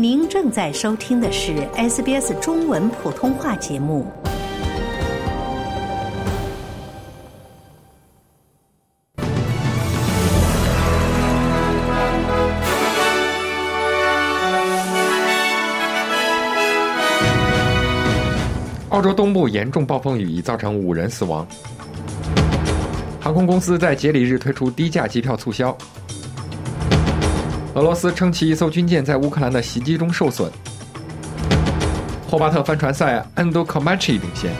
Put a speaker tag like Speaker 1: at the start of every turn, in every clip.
Speaker 1: 您正在收听的是 SBS 中文普通话节目。
Speaker 2: 澳洲东部严重暴风雨已造成五人死亡。航空公司在节礼日推出低价机票促销。俄罗斯称其一艘军舰在乌克兰的袭击中受损。霍巴特帆船赛，安多科马奇领先。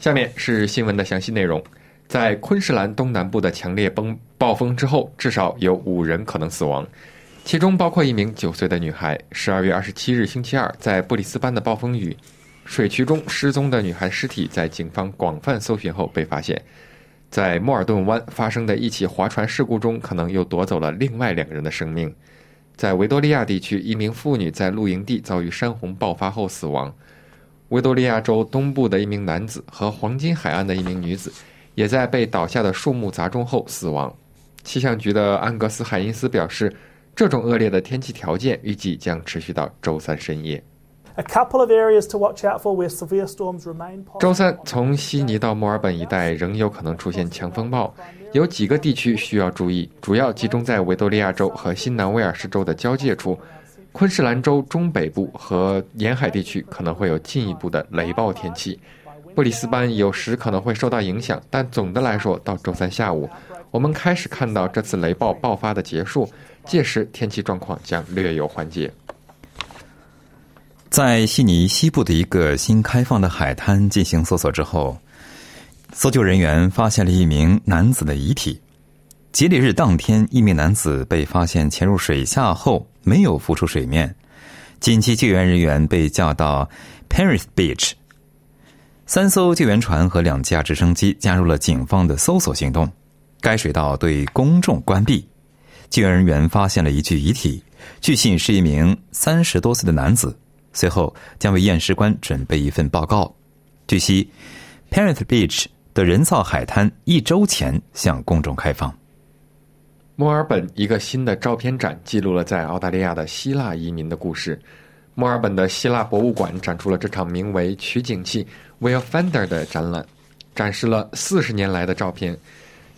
Speaker 2: 下面是新闻的详细内容。在昆士兰东南部的强烈崩暴风之后，至少有五人可能死亡，其中包括一名九岁的女孩。十二月二十七日星期二，在布里斯班的暴风雨水渠中失踪的女孩尸体，在警方广泛搜寻后被发现。在莫尔顿湾发生的一起划船事故中，可能又夺走了另外两个人的生命。在维多利亚地区，一名妇女在露营地遭遇山洪爆发后死亡。维多利亚州东部的一名男子和黄金海岸的一名女子，也在被倒下的树木砸中后死亡。气象局的安格斯·海因斯表示，这种恶劣的天气条件预计将持续到周三深夜。周三，从悉尼到墨尔本一带仍有可能出现强风暴，有几个地区需要注意，主要集中在维多利亚州和新南威尔士州的交界处。昆士兰州中北部和沿海地区可能会有进一步的雷暴天气。布里斯班有时可能会受到影响，但总的来说，到周三下午，我们开始看到这次雷暴爆发的结束，届时天气状况将略有缓解。
Speaker 3: 在悉尼西部的一个新开放的海滩进行搜索之后，搜救人员发现了一名男子的遗体。节礼日当天，一名男子被发现潜入水下后没有浮出水面，紧急救援人员被叫到 Paris Beach。三艘救援船和两架直升机加入了警方的搜索行动。该水道对公众关闭。救援人员发现了一具遗体，据信是一名三十多岁的男子。随后将为验尸官准备一份报告。据悉，Parent Beach 的人造海滩一周前向公众开放。
Speaker 2: 墨尔本一个新的照片展记录了在澳大利亚的希腊移民的故事。墨尔本的希腊博物馆展出了这场名为“取景器 Will Finder” 的展览，展示了四十年来的照片。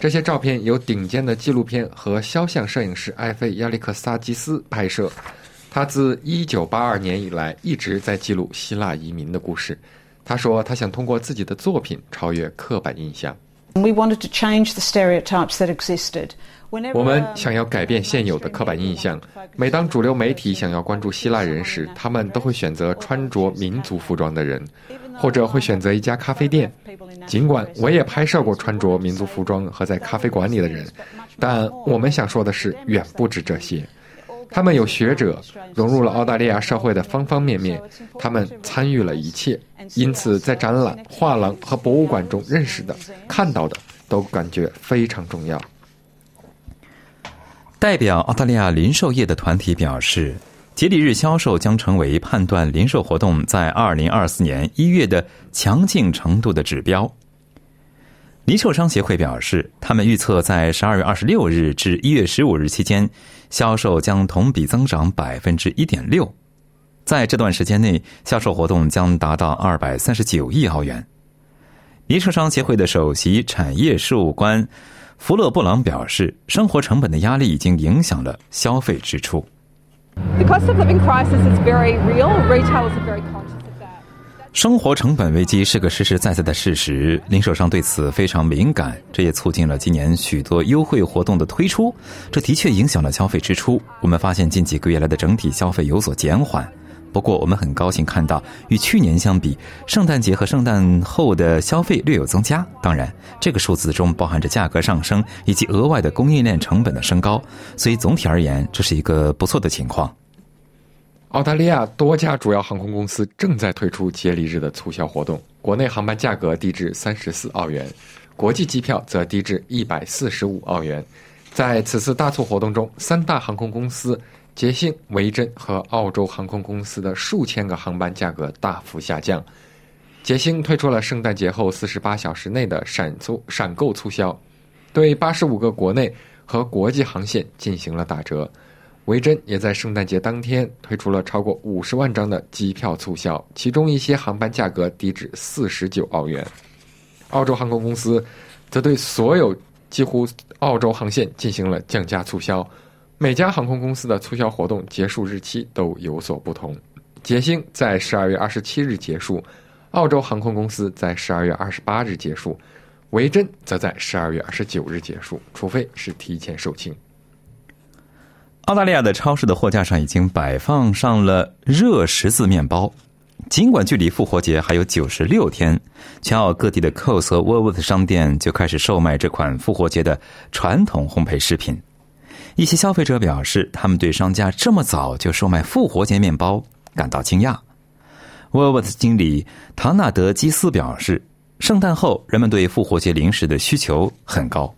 Speaker 2: 这些照片由顶尖的纪录片和肖像摄影师艾菲亚历克萨基斯拍摄。他自1982年以来一直在记录希腊移民的故事。他说：“他想通过自己的作品超越刻板印象。”我们想要改变现有的刻板印象。每当主流媒体想要关注希腊人时，他们都会选择穿着民族服装的人，或者会选择一家咖啡店。尽管我也拍摄过穿着民族服装和在咖啡馆里的人，但我们想说的是，远不止这些。他们有学者融入了澳大利亚社会的方方面面，他们参与了一切，因此在展览、画廊和博物馆中认识的、看到的，都感觉非常重要。
Speaker 3: 代表澳大利亚零售业的团体表示，节礼日销售将成为判断零售活动在二零二四年一月的强劲程度的指标。零售商协会表示，他们预测在十二月二十六日至一月十五日期间，销售将同比增长百分之一点六。在这段时间内，销售活动将达到二百三十九亿澳元。零售商协会的首席产业事务官弗勒布朗表示，生活成本的压力已经影响了消费支出。生活成本危机是个实实在在的事实，零售商对此非常敏感，这也促进了今年许多优惠活动的推出。这的确影响了消费支出。我们发现近几个月来的整体消费有所减缓，不过我们很高兴看到，与去年相比，圣诞节和圣诞后的消费略有增加。当然，这个数字中包含着价格上升以及额外的供应链成本的升高，所以总体而言，这是一个不错的情况。
Speaker 2: 澳大利亚多家主要航空公司正在推出节礼日的促销活动，国内航班价格低至三十四澳元，国际机票则低至一百四十五澳元。在此次大促活动中，三大航空公司捷星、维珍和澳洲航空公司的数千个航班价格大幅下降。捷星推出了圣诞节后四十八小时内的闪促闪购促销，对八十五个国内和国际航线进行了打折。维珍也在圣诞节当天推出了超过五十万张的机票促销，其中一些航班价格低至四十九澳元。澳洲航空公司则对所有几乎澳洲航线进行了降价促销，每家航空公司的促销活动结束日期都有所不同。捷星在十二月二十七日结束，澳洲航空公司在十二月二十八日结束，维珍则在十二月二十九日结束，除非是提前售罄。
Speaker 3: 澳大利亚的超市的货架上已经摆放上了热十字面包。尽管距离复活节还有九十六天，全澳各地的 Coles 和 wolworth 商店就开始售卖这款复活节的传统烘焙食品。一些消费者表示，他们对商家这么早就售卖复活节面包感到惊讶。wolworth 的经理唐纳德基斯表示，圣诞后人们对复活节零食的需求很高。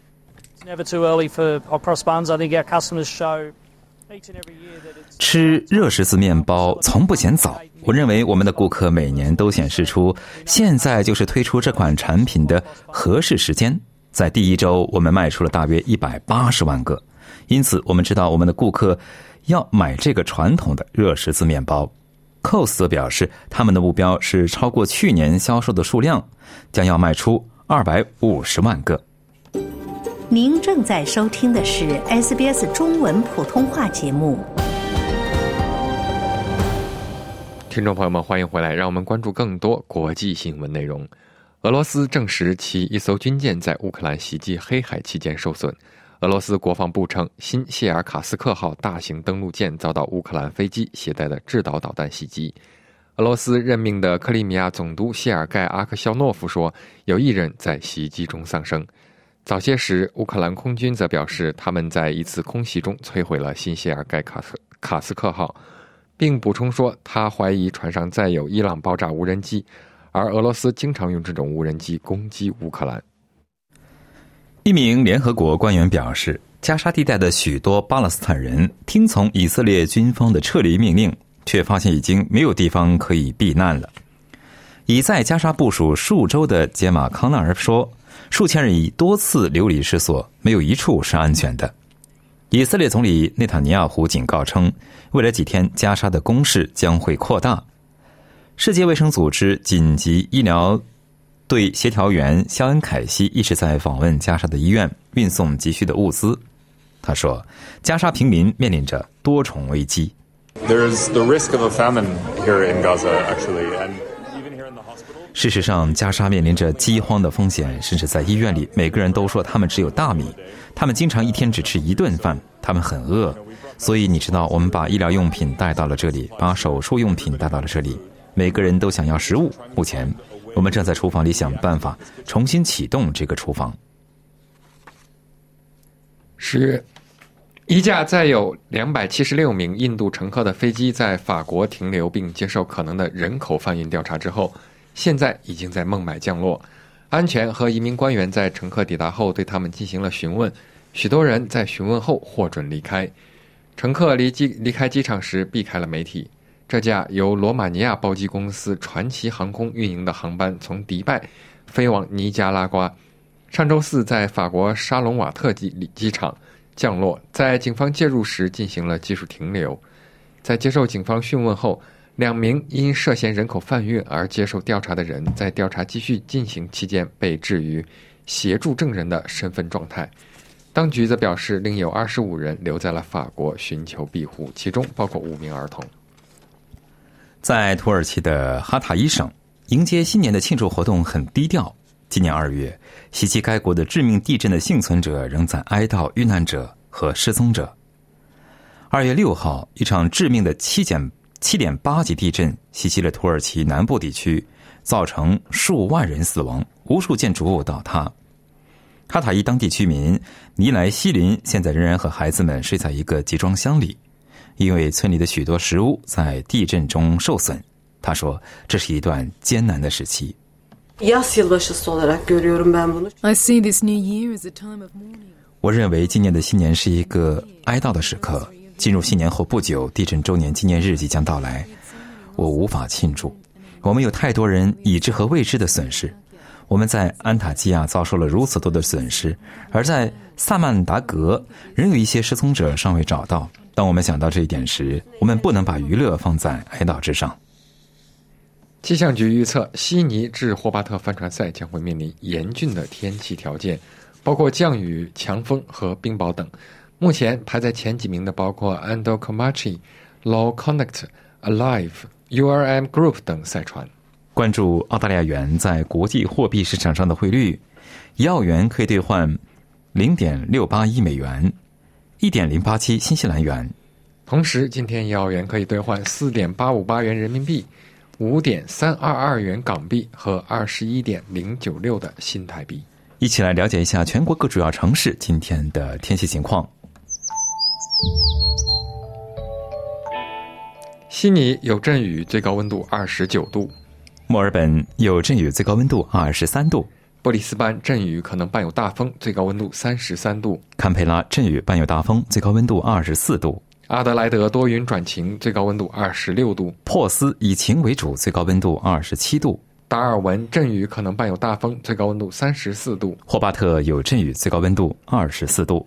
Speaker 3: 吃热十字面包从不嫌早。我认为我们的顾客每年都显示出现在就是推出这款产品的合适时间。在第一周，我们卖出了大约一百八十万个，因此我们知道我们的顾客要买这个传统的热十字面包。Cos 则表示，他们的目标是超过去年销售的数量，将要卖出二百五十万个。
Speaker 1: 您正在收听的是 SBS 中文普通话节目。
Speaker 2: 听众朋友们，欢迎回来，让我们关注更多国际新闻内容。俄罗斯证实其一艘军舰在乌克兰袭击黑海期间受损。俄罗斯国防部称，新谢尔卡斯克号大型登陆舰遭到乌克兰飞机携带的制导导弹袭击。俄罗斯任命的克里米亚总督谢尔盖阿克肖诺夫说，有一人在袭击中丧生。早些时，乌克兰空军则表示，他们在一次空袭中摧毁了新谢尔盖卡斯卡斯克号，并补充说，他怀疑船上载有伊朗爆炸无人机，而俄罗斯经常用这种无人机攻击乌克兰。
Speaker 3: 一名联合国官员表示，加沙地带的许多巴勒斯坦人听从以色列军方的撤离命令，却发现已经没有地方可以避难了。已在加沙部署数周的杰马康纳尔说。数千人已多次流离失所，没有一处是安全的。以色列总理内塔尼亚胡警告称，未来几天加沙的攻势将会扩大。世界卫生组织紧急医疗队协调员肖恩凯西一直在访问加沙的医院，运送急需的物资。他说，加沙平民面临着多重危机。
Speaker 4: There's the risk of a famine here in Gaza, actually,
Speaker 3: 事实上，加沙面临着饥荒的风险，甚至在医院里，每个人都说他们只有大米，他们经常一天只吃一顿饭，他们很饿。所以你知道，我们把医疗用品带到了这里，把手术用品带到了这里，每个人都想要食物。目前，我们正在厨房里想办法重新启动这个厨房。
Speaker 2: 十月，一架载有两百七十六名印度乘客的飞机在法国停留并接受可能的人口贩运调查之后。现在已经在孟买降落，安全和移民官员在乘客抵达后对他们进行了询问，许多人在询问后获准离开。乘客离机离开机场时避开了媒体。这架由罗马尼亚包机公司传奇航空运营的航班从迪拜飞往尼加拉瓜，上周四在法国沙龙瓦特机机场降落，在警方介入时进行了技术停留。在接受警方讯问后。两名因涉嫌人口贩运而接受调查的人，在调查继续进行期间被置于协助证人的身份状态。当局则表示，另有二十五人留在了法国寻求庇护，其中包括五名儿童。
Speaker 3: 在土耳其的哈塔伊省，迎接新年的庆祝活动很低调。今年二月，袭击该国的致命地震的幸存者仍在哀悼遇难者和失踪者。二月六号，一场致命的七减。七点八级地震袭击了土耳其南部地区，造成数万人死亡，无数建筑物倒塌。卡塔伊当地居民尼莱西林现在仍然和孩子们睡在一个集装箱里，因为村里的许多食物在地震中受损。他说：“这是一段艰难的时期。”
Speaker 5: I see this new year as a time of mourning.
Speaker 3: 我认为今年的新年是一个哀悼的时刻。进入新年后不久，地震周年纪念日即将到来，我无法庆祝。我们有太多人已知和未知的损失，我们在安塔基亚遭受了如此多的损失，而在萨曼达格仍有一些失踪者尚未找到。当我们想到这一点时，我们不能把娱乐放在哀悼之上。
Speaker 2: 气象局预测，悉尼至霍巴特帆船赛将会面临严峻的天气条件，包括降雨、强风和冰雹等。目前排在前几名的包括 Ando Comanche、Law Connect、Alive、URM Group 等赛船。
Speaker 3: 关注澳大利亚元在国际货币市场上的汇率，一澳元可以兑换零点六八一美元，一点零八七新西兰元。
Speaker 2: 同时，今天一澳元可以兑换四点八五八元人民币。五点三二二元港币和二十一点零九六的新台币，
Speaker 3: 一起来了解一下全国各主要城市今天的天气情况。
Speaker 2: 悉尼有阵雨，最高温度二十九度；
Speaker 3: 墨尔本有阵雨，最高温度二十三度；
Speaker 2: 布里斯班阵雨可能伴有大风，最高温度三十三度；
Speaker 3: 堪培拉阵雨伴有大风，最高温度二十四度。
Speaker 2: 阿德莱德多云转晴，最高温度二十六度；
Speaker 3: 珀斯以晴为主，最高温度二十七度；
Speaker 2: 达尔文阵雨可能伴有大风，最高温度三十四度；
Speaker 3: 霍巴特有阵雨，最高温度二十四度。